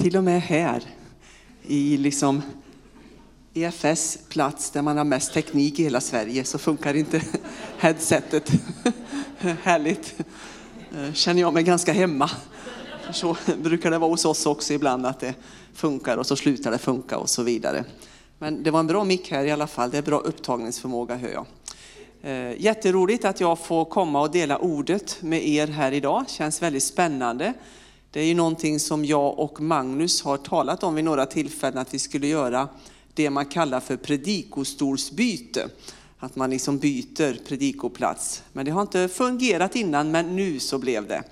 till och med här i liksom EFS plats där man har mest teknik i hela Sverige så funkar inte headsetet. Härligt. Eh, känner jag mig ganska hemma. Så brukar det vara hos oss också ibland att det funkar och så slutar det funka och så vidare. Men det var en bra mick här i alla fall. Det är bra upptagningsförmåga hör jag. Eh, jätteroligt att jag får komma och dela ordet med er här idag. Känns väldigt spännande. Det är ju någonting som jag och Magnus har talat om vid några tillfällen att vi skulle göra det man kallar för predikostolsbyte. Att man liksom byter predikoplats. Men det har inte fungerat innan, men nu så blev det.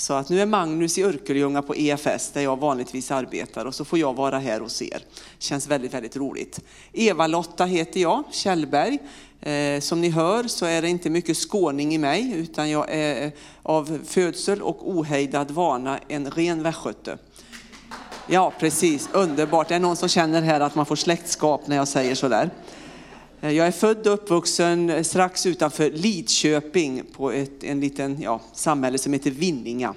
Så att nu är Magnus i Örkelljunga på EFS där jag vanligtvis arbetar och så får jag vara här hos er. Känns väldigt, väldigt roligt. Eva-Lotta heter jag, Kjellberg. Eh, som ni hör så är det inte mycket skåning i mig utan jag är eh, av födsel och ohejdad vana en ren västgöte. Ja, precis. Underbart. Det är någon som känner här att man får släktskap när jag säger sådär. Eh, jag är född och uppvuxen eh, strax utanför Lidköping på ett en liten ja, samhälle som heter Vinninga.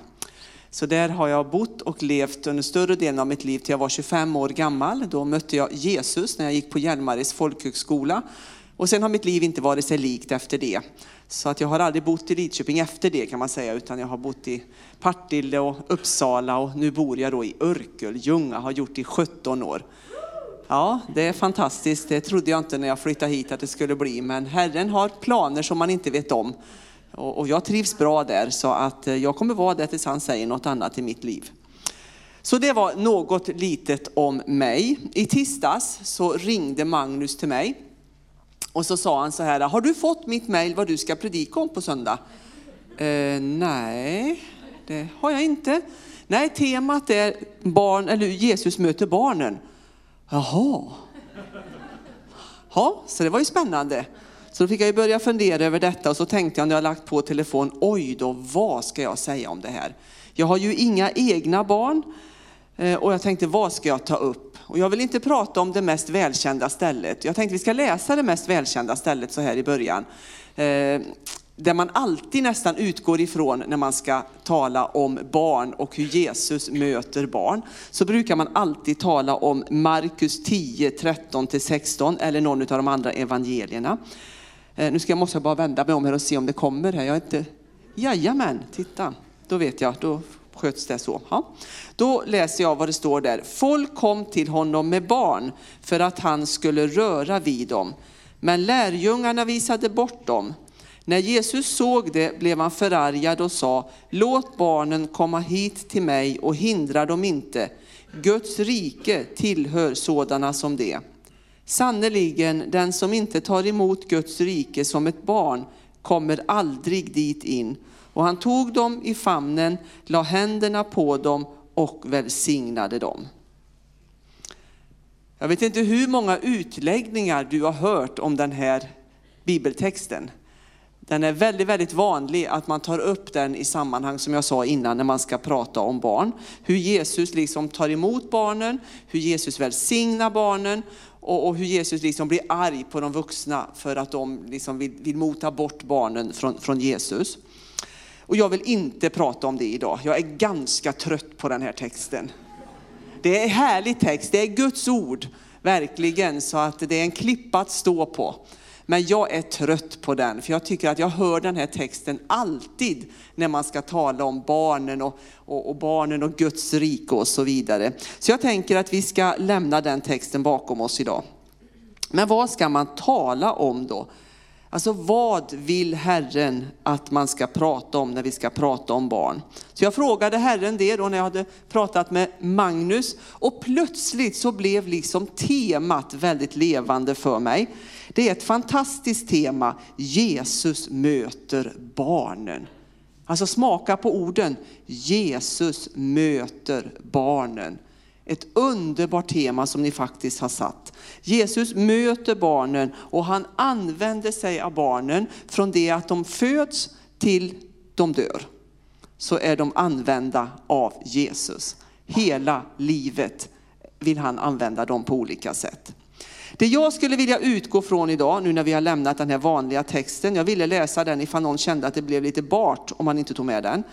Så där har jag bott och levt under större delen av mitt liv till jag var 25 år gammal. Då mötte jag Jesus när jag gick på Hjälmares folkhögskola. Och sen har mitt liv inte varit sig likt efter det. Så att jag har aldrig bott i Lidköping efter det kan man säga, utan jag har bott i Partille och Uppsala och nu bor jag då i Örkelljunga, har gjort det i 17 år. Ja, det är fantastiskt. Det trodde jag inte när jag flyttade hit att det skulle bli, men Herren har planer som man inte vet om. Och jag trivs bra där, så att eh, jag kommer vara där tills han säger något annat i mitt liv. Så det var något litet om mig. I tisdags så ringde Magnus till mig och så sa han så här, har du fått mitt mail vad du ska predika om på söndag? Eh, nej, det har jag inte. Nej, temat är barn, eller Jesus möter barnen. Jaha. Ja, så det var ju spännande. Så då fick jag ju börja fundera över detta och så tänkte jag när jag lagt på telefon, oj då, vad ska jag säga om det här? Jag har ju inga egna barn eh, och jag tänkte, vad ska jag ta upp? Och jag vill inte prata om det mest välkända stället. Jag tänkte vi ska läsa det mest välkända stället så här i början. Eh, där man alltid nästan utgår ifrån när man ska tala om barn och hur Jesus möter barn, så brukar man alltid tala om Markus 10, 13-16 eller någon av de andra evangelierna. Eh, nu ska jag måste jag bara vända mig om här och se om det kommer här. Jag är inte... Jajamän, titta, då vet jag, då sköts det så. Ja. Då läser jag vad det står där. Folk kom till honom med barn för att han skulle röra vid dem. Men lärjungarna visade bort dem. När Jesus såg det blev han förargad och sa, låt barnen komma hit till mig och hindra dem inte. Guds rike tillhör sådana som det. Sannerligen, den som inte tar emot Guds rike som ett barn kommer aldrig dit in. Och han tog dem i famnen, la händerna på dem och välsignade dem. Jag vet inte hur många utläggningar du har hört om den här bibeltexten. Den är väldigt, väldigt vanlig att man tar upp den i sammanhang som jag sa innan när man ska prata om barn. Hur Jesus liksom tar emot barnen, hur Jesus välsignar barnen och, och hur Jesus liksom blir arg på de vuxna för att de liksom vill, vill mota bort barnen från, från Jesus. Och jag vill inte prata om det idag. Jag är ganska trött på den här texten. Det är en härlig text, det är Guds ord, verkligen, så att det är en klippa att stå på. Men jag är trött på den, för jag tycker att jag hör den här texten alltid när man ska tala om barnen och, och, och, barnen och Guds rike och så vidare. Så jag tänker att vi ska lämna den texten bakom oss idag. Men vad ska man tala om då? Alltså vad vill Herren att man ska prata om när vi ska prata om barn? Så jag frågade Herren det då när jag hade pratat med Magnus och plötsligt så blev liksom temat väldigt levande för mig. Det är ett fantastiskt tema, Jesus möter barnen. Alltså smaka på orden, Jesus möter barnen. Ett underbart tema som ni faktiskt har satt. Jesus möter barnen och han använder sig av barnen från det att de föds till de dör. Så är de använda av Jesus. Hela livet vill han använda dem på olika sätt. Det jag skulle vilja utgå från idag, nu när vi har lämnat den här vanliga texten, jag ville läsa den ifall någon kände att det blev lite bart om man inte tog med den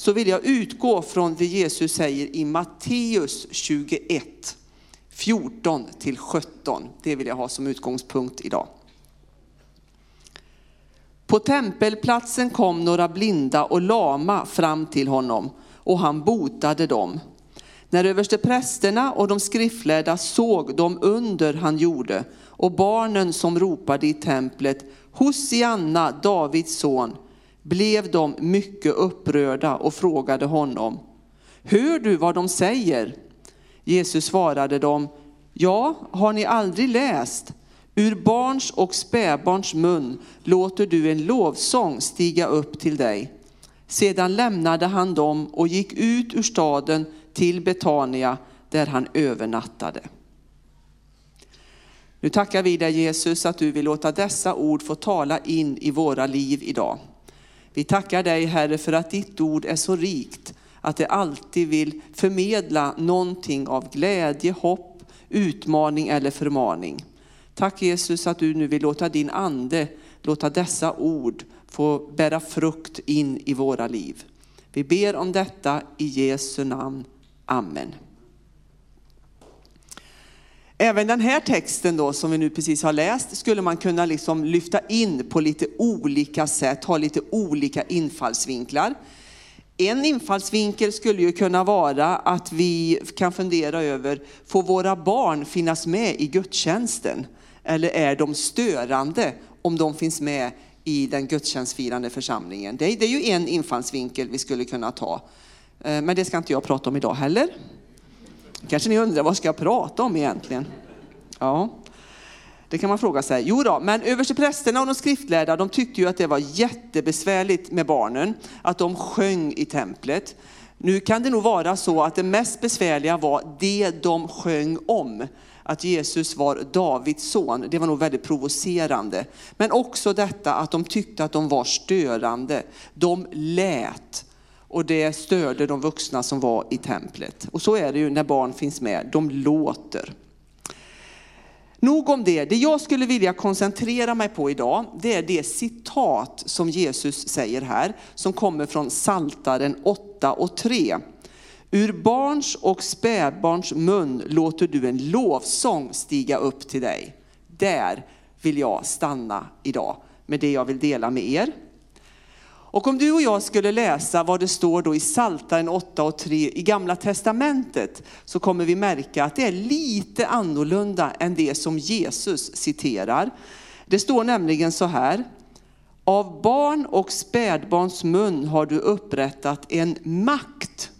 så vill jag utgå från det Jesus säger i Matteus 21, 14 till 17. Det vill jag ha som utgångspunkt idag. På tempelplatsen kom några blinda och lama fram till honom och han botade dem. När översteprästerna och de skriftlärda såg de under han gjorde och barnen som ropade i templet, Hosianna, Davids son, blev de mycket upprörda och frågade honom, hör du vad de säger? Jesus svarade dem, ja, har ni aldrig läst? Ur barns och spädbarns mun låter du en lovsång stiga upp till dig. Sedan lämnade han dem och gick ut ur staden till Betania där han övernattade. Nu tackar vi dig Jesus att du vill låta dessa ord få tala in i våra liv idag. Vi tackar dig Herre för att ditt ord är så rikt att det alltid vill förmedla någonting av glädje, hopp, utmaning eller förmaning. Tack Jesus att du nu vill låta din ande låta dessa ord få bära frukt in i våra liv. Vi ber om detta i Jesu namn. Amen. Även den här texten då som vi nu precis har läst skulle man kunna liksom lyfta in på lite olika sätt, ha lite olika infallsvinklar. En infallsvinkel skulle ju kunna vara att vi kan fundera över, får våra barn finnas med i gudstjänsten? Eller är de störande om de finns med i den gudstjänstfirande församlingen? Det är, det är ju en infallsvinkel vi skulle kunna ta. Eh, men det ska inte jag prata om idag heller. Kanske ni undrar, vad ska jag prata om egentligen? Ja, det kan man fråga sig. Jo då, men översteprästerna och de skriftlärda de tyckte ju att det var jättebesvärligt med barnen, att de sjöng i templet. Nu kan det nog vara så att det mest besvärliga var det de sjöng om. Att Jesus var Davids son, det var nog väldigt provocerande. Men också detta att de tyckte att de var störande. De lät och det störde de vuxna som var i templet. Och så är det ju när barn finns med, de låter. Nog om det. Det jag skulle vilja koncentrera mig på idag, det är det citat som Jesus säger här, som kommer från Saltaren 8 och 3. Ur barns och spädbarns mun låter du en lovsång stiga upp till dig. Där vill jag stanna idag med det jag vill dela med er. Och om du och jag skulle läsa vad det står då i Psaltaren 8 och 3 i gamla testamentet så kommer vi märka att det är lite annorlunda än det som Jesus citerar. Det står nämligen så här. Av barn och spädbarns mun har du upprättat en makt.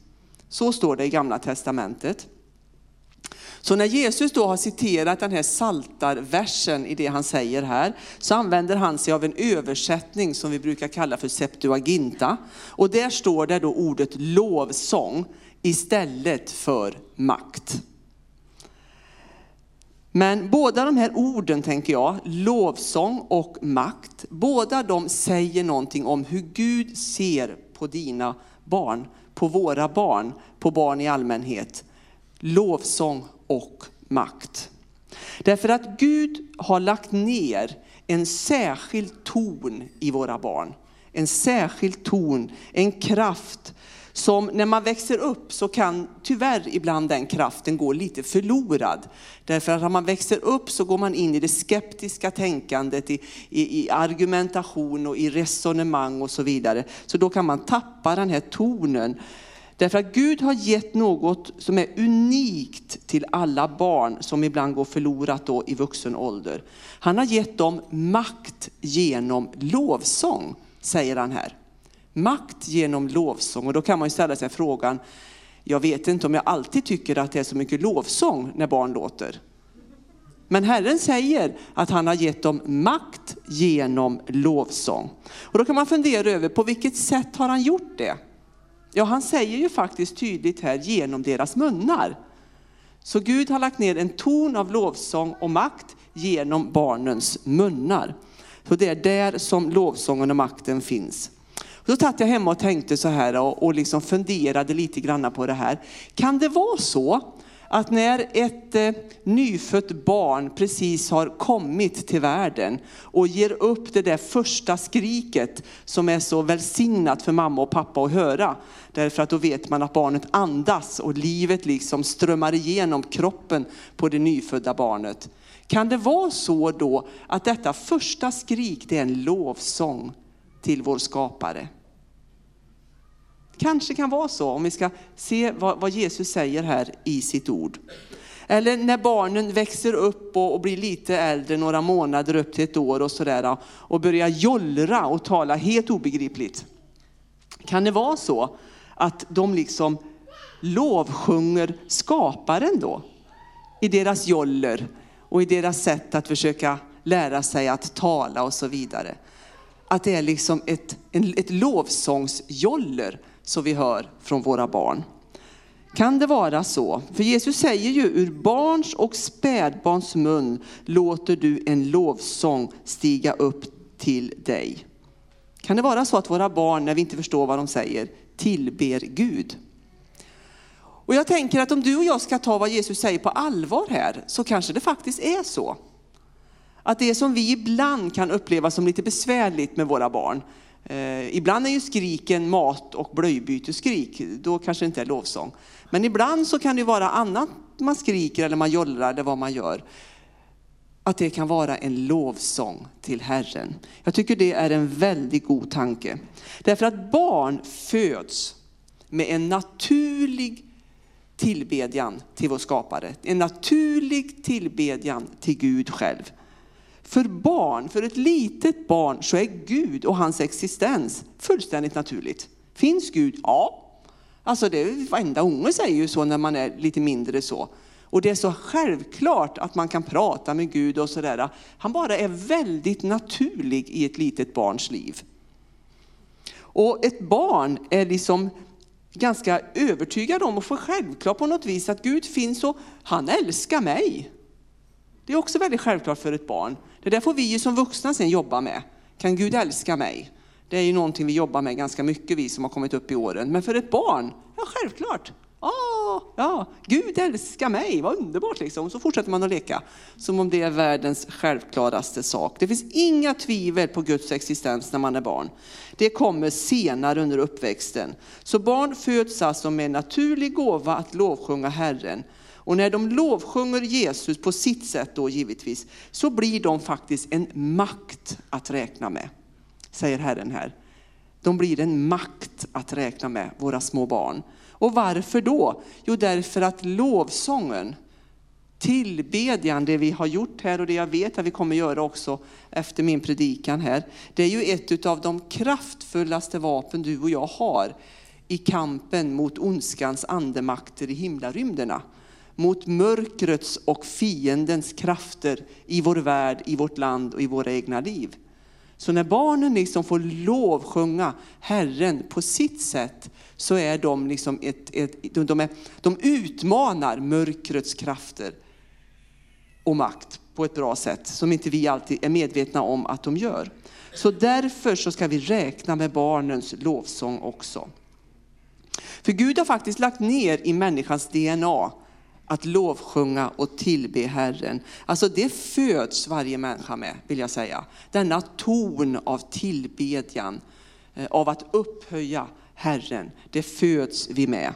Så står det i gamla testamentet. Så när Jesus då har citerat den här saltarversen i det han säger här, så använder han sig av en översättning som vi brukar kalla för Septuaginta. Och där står det då ordet lovsång istället för makt. Men båda de här orden tänker jag, lovsång och makt, båda de säger någonting om hur Gud ser på dina barn, på våra barn, på barn i allmänhet. Lovsång och makt. Därför att Gud har lagt ner en särskild ton i våra barn. En särskild ton, en kraft som när man växer upp så kan tyvärr ibland den kraften gå lite förlorad. Därför att när man växer upp så går man in i det skeptiska tänkandet, i, i, i argumentation och i resonemang och så vidare. Så då kan man tappa den här tonen Därför att Gud har gett något som är unikt till alla barn som ibland går förlorat då i vuxen ålder. Han har gett dem makt genom lovsång, säger han här. Makt genom lovsång. Och då kan man ju ställa sig frågan, jag vet inte om jag alltid tycker att det är så mycket lovsång när barn låter. Men Herren säger att han har gett dem makt genom lovsång. Och då kan man fundera över på vilket sätt har han gjort det? Ja, han säger ju faktiskt tydligt här genom deras munnar. Så Gud har lagt ner en ton av lovsång och makt genom barnens munnar. Så det är där som lovsången och makten finns. Då satt jag hemma och tänkte så här och, och liksom funderade lite grann på det här. Kan det vara så att när ett eh, nyfött barn precis har kommit till världen och ger upp det där första skriket som är så välsignat för mamma och pappa att höra. Därför att då vet man att barnet andas och livet liksom strömmar igenom kroppen på det nyfödda barnet. Kan det vara så då att detta första skrik det är en lovsång till vår skapare? Kanske kan vara så om vi ska se vad, vad Jesus säger här i sitt ord. Eller när barnen växer upp och, och, blir lite äldre, några månader upp till ett år och sådär och börjar jollra och tala helt obegripligt. Kan det vara så att de liksom lovsjunger skaparen då? I deras joller och i deras sätt att försöka lära sig att tala och så vidare. Att det är liksom ett, ett lovsångsjoller som vi hör från våra barn. Kan det vara så? För Jesus säger ju, ur barns och spädbarns mun låter du en lovsång stiga upp till dig. Kan det vara så att våra barn, när vi inte förstår vad de säger, tillber Gud? Och jag tänker att om du och jag ska ta vad Jesus säger på allvar här, så kanske det faktiskt är så. Att det som vi ibland kan uppleva som lite besvärligt med våra barn, Eh, ibland är ju skriken mat och blöjbytesskrik, då kanske det inte är lovsång. Men ibland så kan det vara annat man skriker eller man jollrar eller vad man gör. Att det kan vara en lovsång till Herren. Jag tycker det är en väldigt god tanke. Därför att barn föds med en naturlig tillbedjan till vår skapare. En naturlig tillbedjan till Gud själv. För barn, för ett litet barn så är Gud och hans existens fullständigt naturligt. Finns Gud? Ja. Alltså det, varenda unge säger ju så när man är lite mindre så. Och det är så självklart att man kan prata med Gud och sådär. Han bara är väldigt naturlig i ett litet barns liv. Och ett barn är liksom ganska övertygad om och får självklart på något vis att Gud finns och han älskar mig. Det är också väldigt självklart för ett barn. Det där får vi ju som vuxna sen jobba med. Kan Gud älska mig? Det är ju någonting vi jobbar med ganska mycket, vi som har kommit upp i åren. Men för ett barn, ja självklart. Oh, ja, Gud älskar mig, vad underbart liksom. Så fortsätter man att leka som om det är världens självklaraste sak. Det finns inga tvivel på Guds existens när man är barn. Det kommer senare under uppväxten. Så barn föds alltså med en naturlig gåva att lovsjunga Herren och när de lovsjunger Jesus på sitt sätt då givetvis, så blir de faktiskt en makt att räkna med, säger Herren här. De blir en makt att räkna med, våra små barn. Och varför då? Jo, därför att lovsången, tillbedjan, det vi har gjort här och det jag vet att vi kommer göra också efter min predikan här, det är ju ett av de kraftfullaste vapen du och jag har i kampen mot ondskans andemakter i himlarymderna mot mörkrets och fiendens krafter i vår värld, i vårt land och i våra egna liv. Så när barnen liksom får lovsjunga Herren på sitt sätt så är de liksom ett, ett, de, är, de utmanar mörkrets krafter och makt på ett bra sätt som inte vi alltid är medvetna om att de gör. Så därför så ska vi räkna med barnens lovsång också. För Gud har faktiskt lagt ner i människans DNA att lovsjunga och tillbe Herren. Alltså det föds varje människa med, vill jag säga. Denna ton av tillbedjan, eh, av att upphöja Herren, det föds vi med.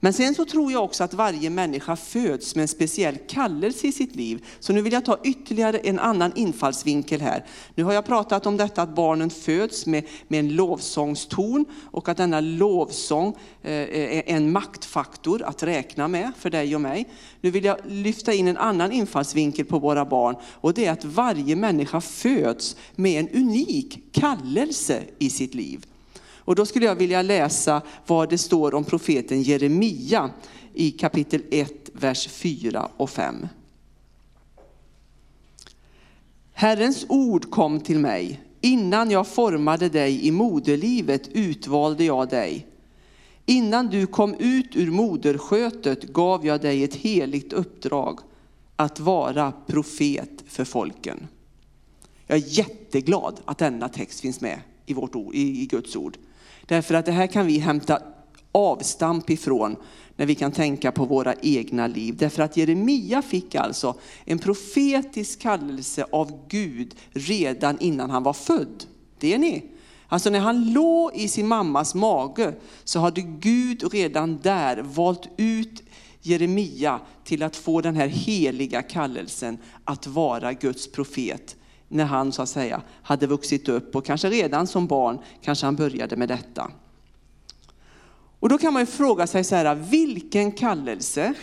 Men sen så tror jag också att varje människa föds med en speciell kallelse i sitt liv. Så nu vill jag ta ytterligare en annan infallsvinkel här. Nu har jag pratat om detta att barnen föds med, med en lovsångston och att denna lovsång eh, är en maktfaktor att räkna med för dig och mig. Nu vill jag lyfta in en annan infallsvinkel på våra barn och det är att varje människa föds med en unik kallelse i sitt liv. Och då skulle jag vilja läsa vad det står om profeten Jeremia i kapitel 1, vers 4 och 5. Herrens ord kom till mig. Innan jag formade dig i moderlivet utvalde jag dig. Innan du kom ut ur moderskötet gav jag dig ett heligt uppdrag att vara profet för folken. Jag är jätteglad att denna text finns med i, vårt ord, i Guds ord. Därför att det här kan vi hämta avstamp ifrån när vi kan tänka på våra egna liv. Därför att Jeremia fick alltså en profetisk kallelse av Gud redan innan han var född. Det är ni. Alltså när han låg i sin mammas mage så hade Gud redan där valt ut Jeremia till att få den här heliga kallelsen att vara Guds profet. När han så att säga hade vuxit upp och kanske redan som barn kanske han började med detta. Och då kan man ju fråga sig så här, vilken kallelse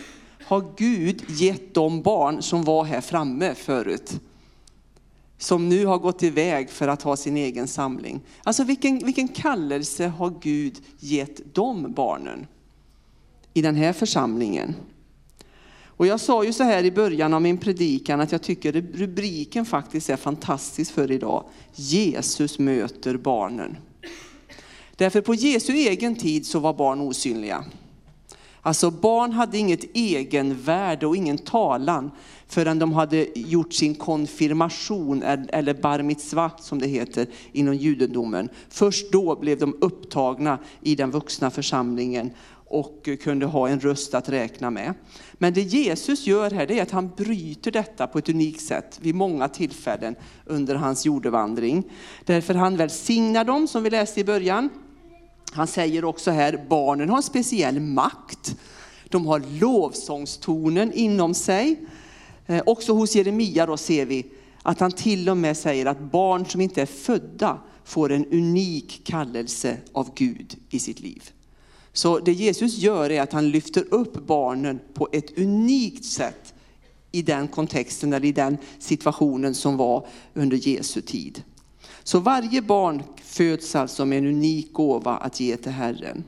har Gud gett de barn som var här framme förut? Som nu har gått iväg för att ha sin egen samling. Alltså vilken, vilken kallelse har Gud gett de barnen i den här församlingen? Och jag sa ju så här i början av min predikan att jag tycker rubriken faktiskt är fantastisk för idag. Jesus möter barnen. Därför på Jesu egen tid så var barn osynliga. Alltså barn hade inget egenvärde och ingen talan förrän de hade gjort sin konfirmation eller bar mitzvah som det heter inom judendomen. Först då blev de upptagna i den vuxna församlingen och kunde ha en röst att räkna med. Men det Jesus gör här det är att han bryter detta på ett unikt sätt vid många tillfällen under hans jordevandring. Därför han välsignar dem som vi läste i början. Han säger också här, barnen har en speciell makt. De har lovsångstonen inom sig. Eh, också hos Jeremia då ser vi att han till och med säger att barn som inte är födda får en unik kallelse av Gud i sitt liv. Så det Jesus gör är att han lyfter upp barnen på ett unikt sätt i den kontexten eller i den situationen som var under Jesu tid. Så varje barn föds alltså med en unik gåva att ge till Herren.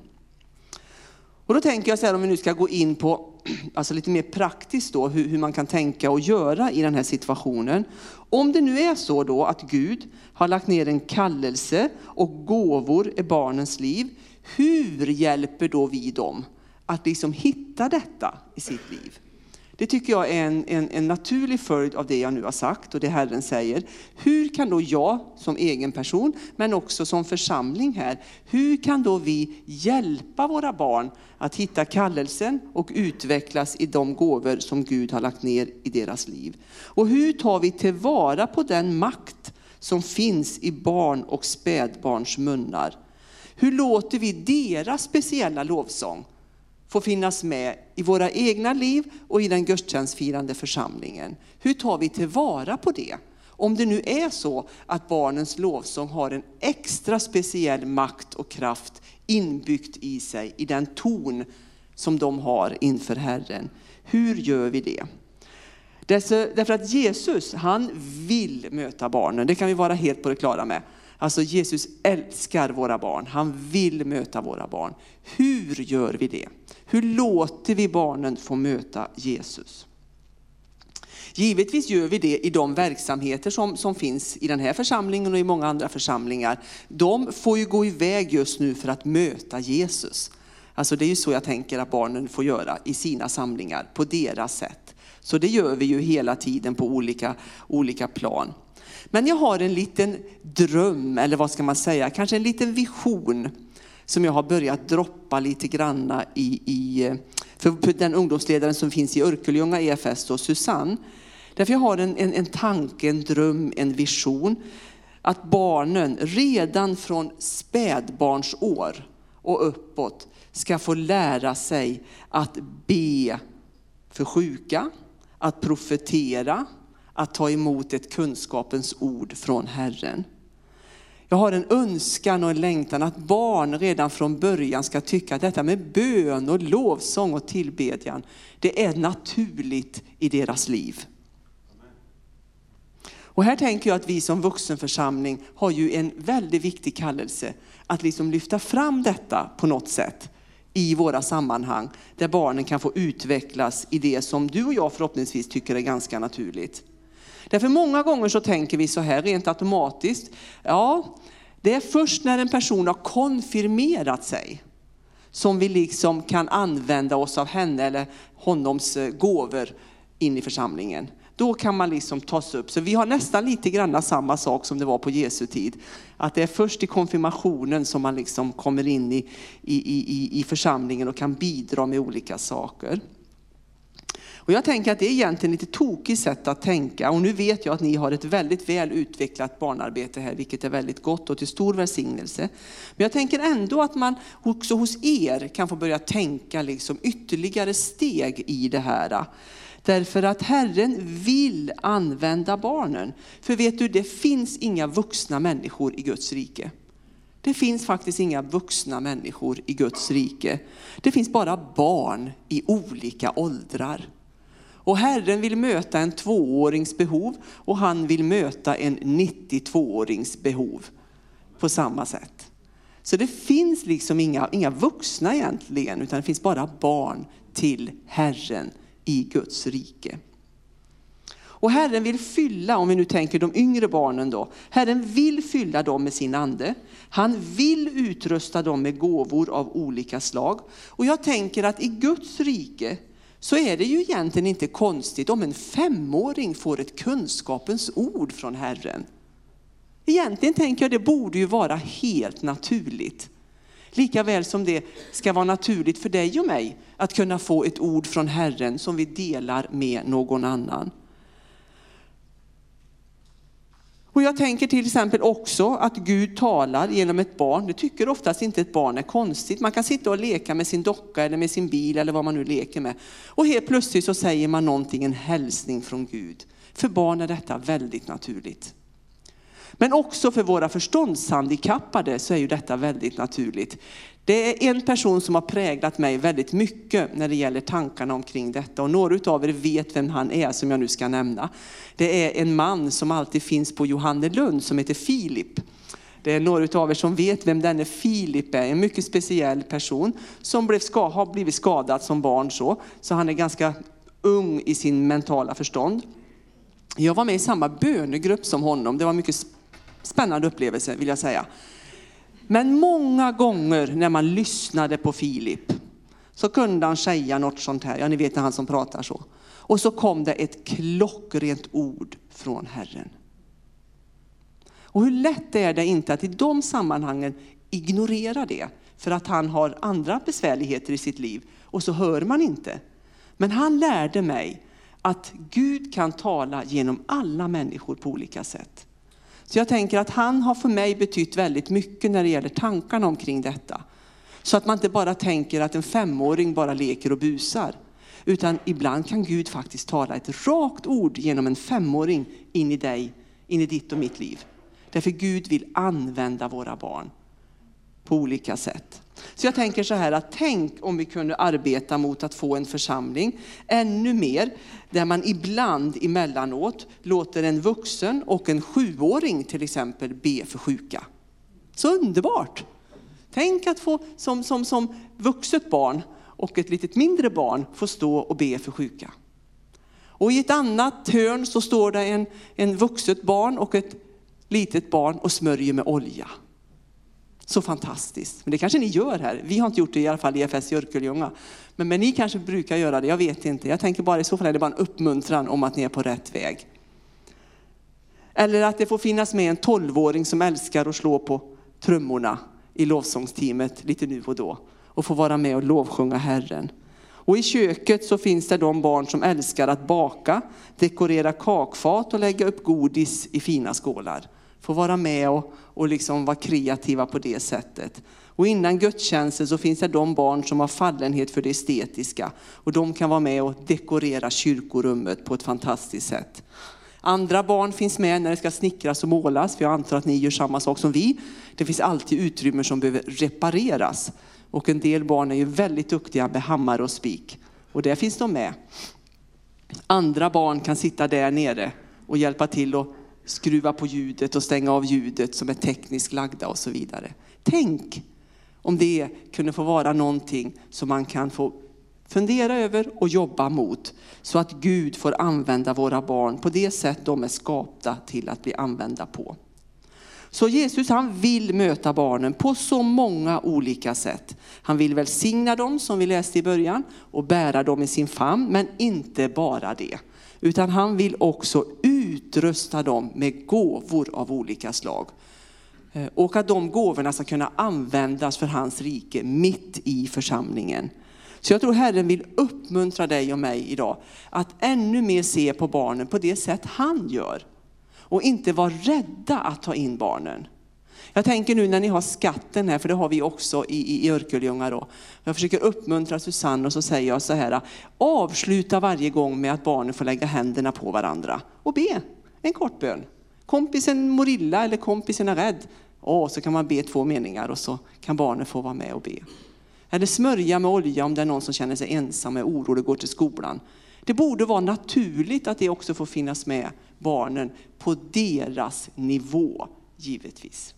Och då tänker jag så här om vi nu ska gå in på alltså lite mer praktiskt då, hur, hur, man kan tänka och göra i den här situationen. Om det nu är så då att Gud har lagt ner en kallelse och gåvor i barnens liv, hur hjälper då vi dem att liksom hitta detta i sitt liv? Det tycker jag är en, en, en, naturlig följd av det jag nu har sagt och det Herren säger. Hur kan då jag som egen person, men också som församling här, hur kan då vi hjälpa våra barn att hitta kallelsen och utvecklas i de gåvor som Gud har lagt ner i deras liv? Och hur tar vi tillvara på den makt som finns i barn och spädbarns munnar? Hur låter vi deras speciella lovsång få finnas med i våra egna liv och i den gudstjänstfirande församlingen. Hur tar vi tillvara på det? Om det nu är så att barnens lovsång har en extra speciell makt och kraft inbyggt i sig, i den ton som de har inför Herren. Hur gör vi det? Därför att Jesus, han vill möta barnen, det kan vi vara helt på det klara med. Alltså Jesus älskar våra barn, han vill möta våra barn. Hur gör vi det? Hur låter vi barnen få möta Jesus? Givetvis gör vi det i de verksamheter som, som finns i den här församlingen och i många andra församlingar. De får ju gå iväg just nu för att möta Jesus. Alltså det är ju så jag tänker att barnen får göra i sina samlingar, på deras sätt. Så det gör vi ju hela tiden på olika, olika plan. Men jag har en liten dröm, eller vad ska man säga, kanske en liten vision som jag har börjat droppa lite granna i, i eh, för den ungdomsledaren som finns i Örkelljunga EFS, då, Susanne. Därför jag har en, en, en tanke, en dröm, en vision. Att barnen redan från spädbarnsår och uppåt ska få lära sig att be för sjuka, att profetera, att ta emot ett kunskapens ord från Herren. Jag har en önskan och en längtan att barn redan från början ska tycka att detta med bön och lovsång och tillbedjan, det är naturligt i deras liv. Och här tänker jag att vi som vuxenförsamling har ju en väldigt viktig kallelse att liksom lyfta fram detta på något sätt i våra sammanhang där barnen kan få utvecklas i det som du och jag förhoppningsvis tycker är ganska naturligt. Därför många gånger så tänker vi så här rent automatiskt, ja, det är först när en person har konfirmerat sig som vi liksom kan använda oss av henne eller honoms eh, gåvor in i församlingen. Då kan man liksom tas upp. Så vi har nästan lite grann samma sak som det var på Jesu tid. Att det är först i konfirmationen som man liksom kommer in i, i, i, i församlingen och kan bidra med olika saker. Och jag tänker att det är egentligen ett lite tokigt sätt att tänka. Och nu vet jag att ni har ett väldigt väl utvecklat barnarbete här, vilket är väldigt gott och till stor välsignelse. Men jag tänker ändå att man också hos er kan få börja tänka liksom ytterligare steg i det här. Därför att Herren vill använda barnen. För vet du, det finns inga vuxna människor i Guds rike. Det finns faktiskt inga vuxna människor i Guds rike. Det finns bara barn i olika åldrar. Och Herren vill möta en tvåårings behov och han vill möta en 92-årings behov på samma sätt. Så det finns liksom inga, inga vuxna egentligen, utan det finns bara barn till Herren i Guds rike. Och Herren vill fylla, om vi nu tänker de yngre barnen då, Herren vill fylla dem med sin ande. Han vill utrusta dem med gåvor av olika slag. Och jag tänker att i Guds rike så är det ju egentligen inte konstigt om en femåring får ett kunskapens ord från Herren. Egentligen tänker jag det borde ju vara helt naturligt. Lika väl som det ska vara naturligt för dig och mig att kunna få ett ord från Herren som vi delar med någon annan. Och jag tänker till exempel också att Gud talar genom ett barn. Det tycker oftast inte ett barn är konstigt. Man kan sitta och leka med sin docka eller med sin bil eller vad man nu leker med. Och helt plötsligt så säger man någonting, en hälsning från Gud. För barn är detta väldigt naturligt. Men också för våra förståndshandikappade så är ju detta väldigt naturligt. Det är en person som har präglat mig väldigt mycket när det gäller tankarna omkring detta. Och några av er vet vem han är som jag nu ska nämna. Det är en man som alltid finns på Johannelund som heter Filip. Det är några av er som vet vem denne Filip är, en mycket speciell person som blev, har blivit skadad som barn så. Så han är ganska ung i sin mentala förstånd. Jag var med i samma bönegrupp som honom. Det var mycket spännande upplevelse vill jag säga. Men många gånger när man lyssnade på Filip så kunde han säga något sånt här, ja ni vet han som pratar så. Och så kom det ett klockrent ord från Herren. Och hur lätt är det inte att i de sammanhangen ignorera det för att han har andra besvärligheter i sitt liv och så hör man inte. Men han lärde mig att Gud kan tala genom alla människor på olika sätt. Så jag tänker att han har för mig betytt väldigt mycket när det gäller tankarna omkring detta. Så att man inte bara tänker att en femåring bara leker och busar. Utan ibland kan Gud faktiskt tala ett rakt ord genom en femåring in i dig, in i ditt och mitt liv. Därför Gud vill använda våra barn på olika sätt. Så jag tänker så här att tänk om vi kunde arbeta mot att få en församling ännu mer där man ibland emellanåt låter en vuxen och en sjuåring till exempel be för sjuka. Så underbart! Tänk att få som, som, som vuxet barn och ett litet mindre barn få stå och be för sjuka. Och i ett annat hörn så står det en, en vuxet barn och ett litet barn och smörjer med olja. Så fantastiskt. Men det kanske ni gör här. Vi har inte gjort det i alla fall i FS i Örkelljunga. Men, men ni kanske brukar göra det, jag vet inte. Jag tänker bara i så fall är det bara en uppmuntran om att ni är på rätt väg. Eller att det får finnas med en tolvåring som älskar att slå på trummorna i lovsångsteamet lite nu och då. Och få vara med och lovsjunga Herren. Och i köket så finns det de barn som älskar att baka, dekorera kakfat och lägga upp godis i fina skålar. Få vara med och, och liksom vara kreativa på det sättet. Och innan gudstjänsten så finns det de barn som har fallenhet för det estetiska. Och de kan vara med och dekorera kyrkorummet på ett fantastiskt sätt. Andra barn finns med när det ska snickras och målas, för jag antar att ni gör samma sak som vi. Det finns alltid utrymmen som behöver repareras. Och en del barn är ju väldigt duktiga med hammare och spik. Och där finns de med. Andra barn kan sitta där nere och hjälpa till att skruva på ljudet och stänga av ljudet som är tekniskt lagda och så vidare. Tänk om det kunde få vara någonting som man kan få fundera över och jobba mot så att Gud får använda våra barn på det sätt de är skapta till att bli använda på. Så Jesus han vill möta barnen på så många olika sätt. Han vill välsigna dem som vi läste i början och bära dem i sin famn, men inte bara det. Utan han vill också utrusta dem med gåvor av olika slag. Eh, och att de gåvorna ska kunna användas för hans rike mitt i församlingen. Så jag tror Herren vill uppmuntra dig och mig idag att ännu mer se på barnen på det sätt han gör. Och inte vara rädda att ta in barnen. Jag tänker nu när ni har skatten här, för det har vi också i, i Örkelljunga då. Jag försöker uppmuntra Susanne och så säger jag så här, avsluta varje gång med att barnen får lägga händerna på varandra och be en kort bön. Kompisen mår illa eller kompisen är rädd. Åh, så kan man be två meningar och så kan barnen få vara med och be. Eller smörja med olja om det är någon som känner sig ensam och orolig och går till skolan. Det borde vara naturligt att det också får finnas med barnen på deras nivå, givetvis.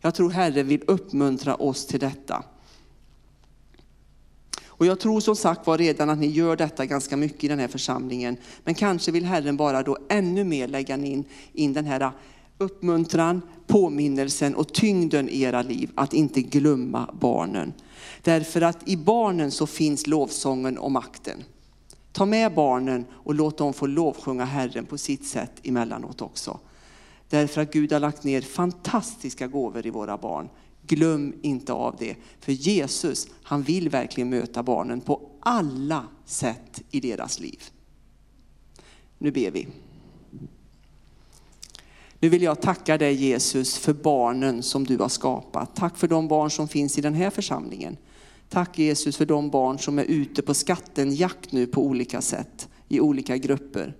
Jag tror Herren vill uppmuntra oss till detta. Och jag tror som sagt var redan att ni gör detta ganska mycket i den här församlingen. Men kanske vill Herren bara då ännu mer lägga in, in den här uppmuntran, påminnelsen och tyngden i era liv att inte glömma barnen. Därför att i barnen så finns lovsången och makten. Ta med barnen och låt dem få lovsjunga Herren på sitt sätt emellanåt också. Därför att Gud har lagt ner fantastiska gåvor i våra barn. Glöm inte av det. För Jesus, han vill verkligen möta barnen på alla sätt i deras liv. Nu ber vi. Nu vill jag tacka dig Jesus för barnen som du har skapat. Tack för de barn som finns i den här församlingen. Tack Jesus för de barn som är ute på skattenjakt nu på olika sätt, i olika grupper.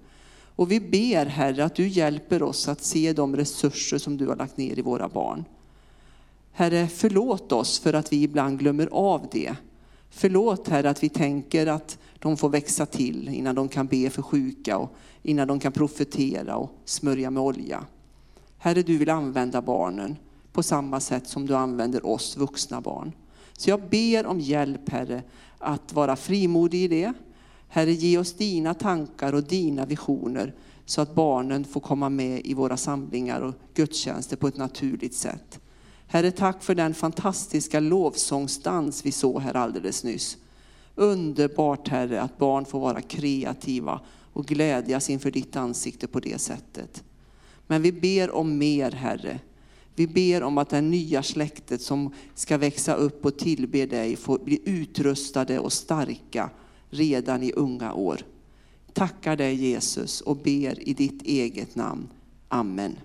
Och vi ber Herre att du hjälper oss att se de resurser som du har lagt ner i våra barn. Herre, förlåt oss för att vi ibland glömmer av det. Förlåt Herre att vi tänker att de får växa till innan de kan be för sjuka och innan de kan profetera och smörja med olja. Herre, du vill använda barnen på samma sätt som du använder oss vuxna barn. Så jag ber om hjälp Herre att vara frimodig i det. Herre, ge oss dina tankar och dina visioner så att barnen får komma med i våra samlingar och gudstjänster på ett naturligt sätt. Herre, tack för den fantastiska lovsångsdans vi såg här alldeles nyss. Underbart Herre att barn får vara kreativa och glädjas inför ditt ansikte på det sättet. Men vi ber om mer Herre. Vi ber om att det nya släktet som ska växa upp och tillbe dig får bli utrustade och starka redan i unga år. Tackar dig Jesus och ber i ditt eget namn. Amen.